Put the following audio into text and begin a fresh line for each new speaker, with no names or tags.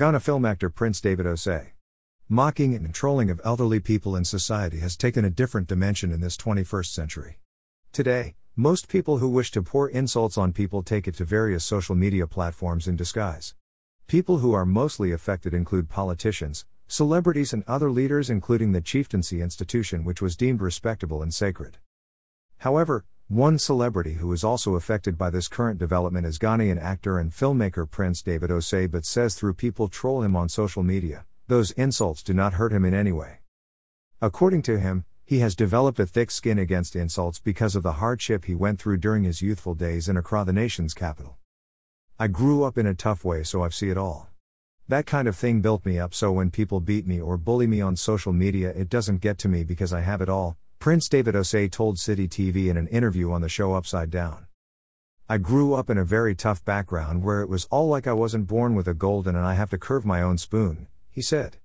Ghana film actor Prince David Osei. Mocking and trolling of elderly people in society has taken a different dimension in this 21st century. Today, most people who wish to pour insults on people take it to various social media platforms in disguise. People who are mostly affected include politicians, celebrities, and other leaders, including the chieftaincy institution, which was deemed respectable and sacred. However, one celebrity who is also affected by this current development is Ghanaian actor and filmmaker Prince David Osei, but says through people troll him on social media, those insults do not hurt him in any way. According to him, he has developed a thick skin against insults because of the hardship he went through during his youthful days in Accra, the nation's capital. I grew up in a tough way, so I've seen it all. That kind of thing built me up, so when people beat me or bully me on social media, it doesn't get to me because I have it all, Prince David Osei told Citi TV in an interview on the show Upside Down. I grew up in a very tough background where it was all like I wasn't born with a golden and I have to curve my own spoon, he said.